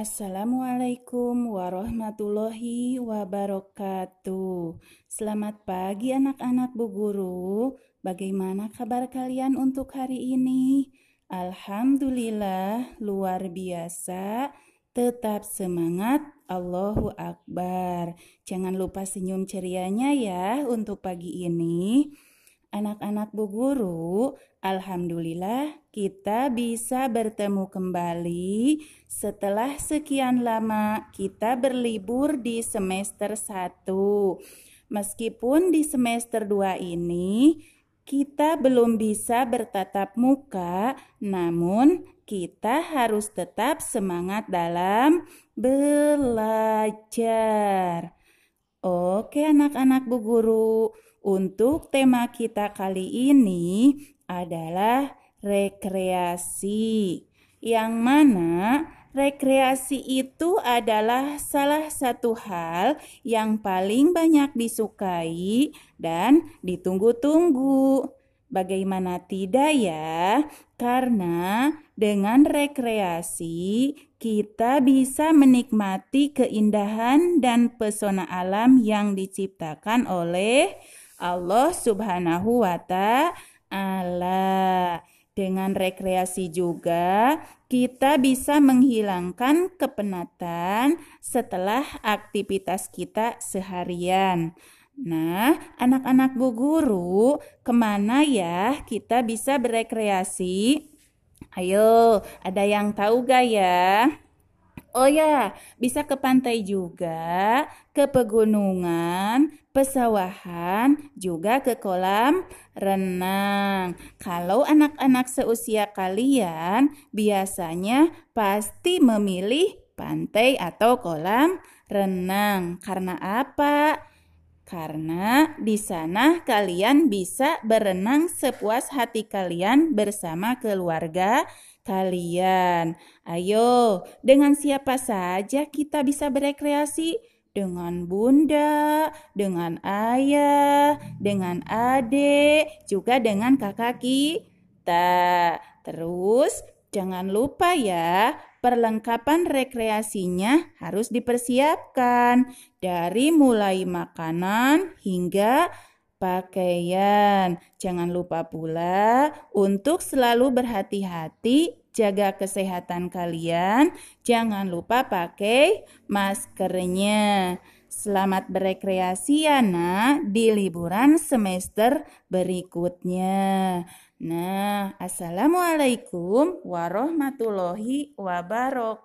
Assalamualaikum warahmatullahi wabarakatuh. Selamat pagi anak-anak Bu Guru. Bagaimana kabar kalian untuk hari ini? Alhamdulillah luar biasa. Tetap semangat, Allahu Akbar. Jangan lupa senyum cerianya ya untuk pagi ini. Anak-anak Bu Guru, alhamdulillah kita bisa bertemu kembali setelah sekian lama kita berlibur di semester 1. Meskipun di semester 2 ini kita belum bisa bertatap muka, namun kita harus tetap semangat dalam belajar. Oke anak-anak Bu Guru, untuk tema kita kali ini adalah rekreasi. Yang mana rekreasi itu adalah salah satu hal yang paling banyak disukai dan ditunggu-tunggu. Bagaimana tidak ya? Karena dengan rekreasi kita bisa menikmati keindahan dan pesona alam yang diciptakan oleh Allah Subhanahu wa taala. Dengan rekreasi juga kita bisa menghilangkan kepenatan setelah aktivitas kita seharian. Nah, anak-anak Bu Guru, ke mana ya kita bisa berekreasi? Ayo, ada yang tahu gak ya? Oh ya, bisa ke pantai juga, ke pegunungan, pesawahan, juga ke kolam renang. Kalau anak-anak seusia kalian biasanya pasti memilih pantai atau kolam renang. Karena apa? Karena di sana kalian bisa berenang sepuas hati kalian bersama keluarga kalian. Ayo, dengan siapa saja kita bisa berekreasi? Dengan bunda, dengan ayah, dengan adik, juga dengan kakak kita. Terus, jangan lupa ya, perlengkapan rekreasinya harus dipersiapkan dari mulai makanan hingga pakaian. Jangan lupa pula untuk selalu berhati-hati jaga kesehatan kalian. Jangan lupa pakai maskernya. Selamat berekreasi ya nak di liburan semester berikutnya. Nah, Assalamualaikum warahmatullahi wabarakatuh.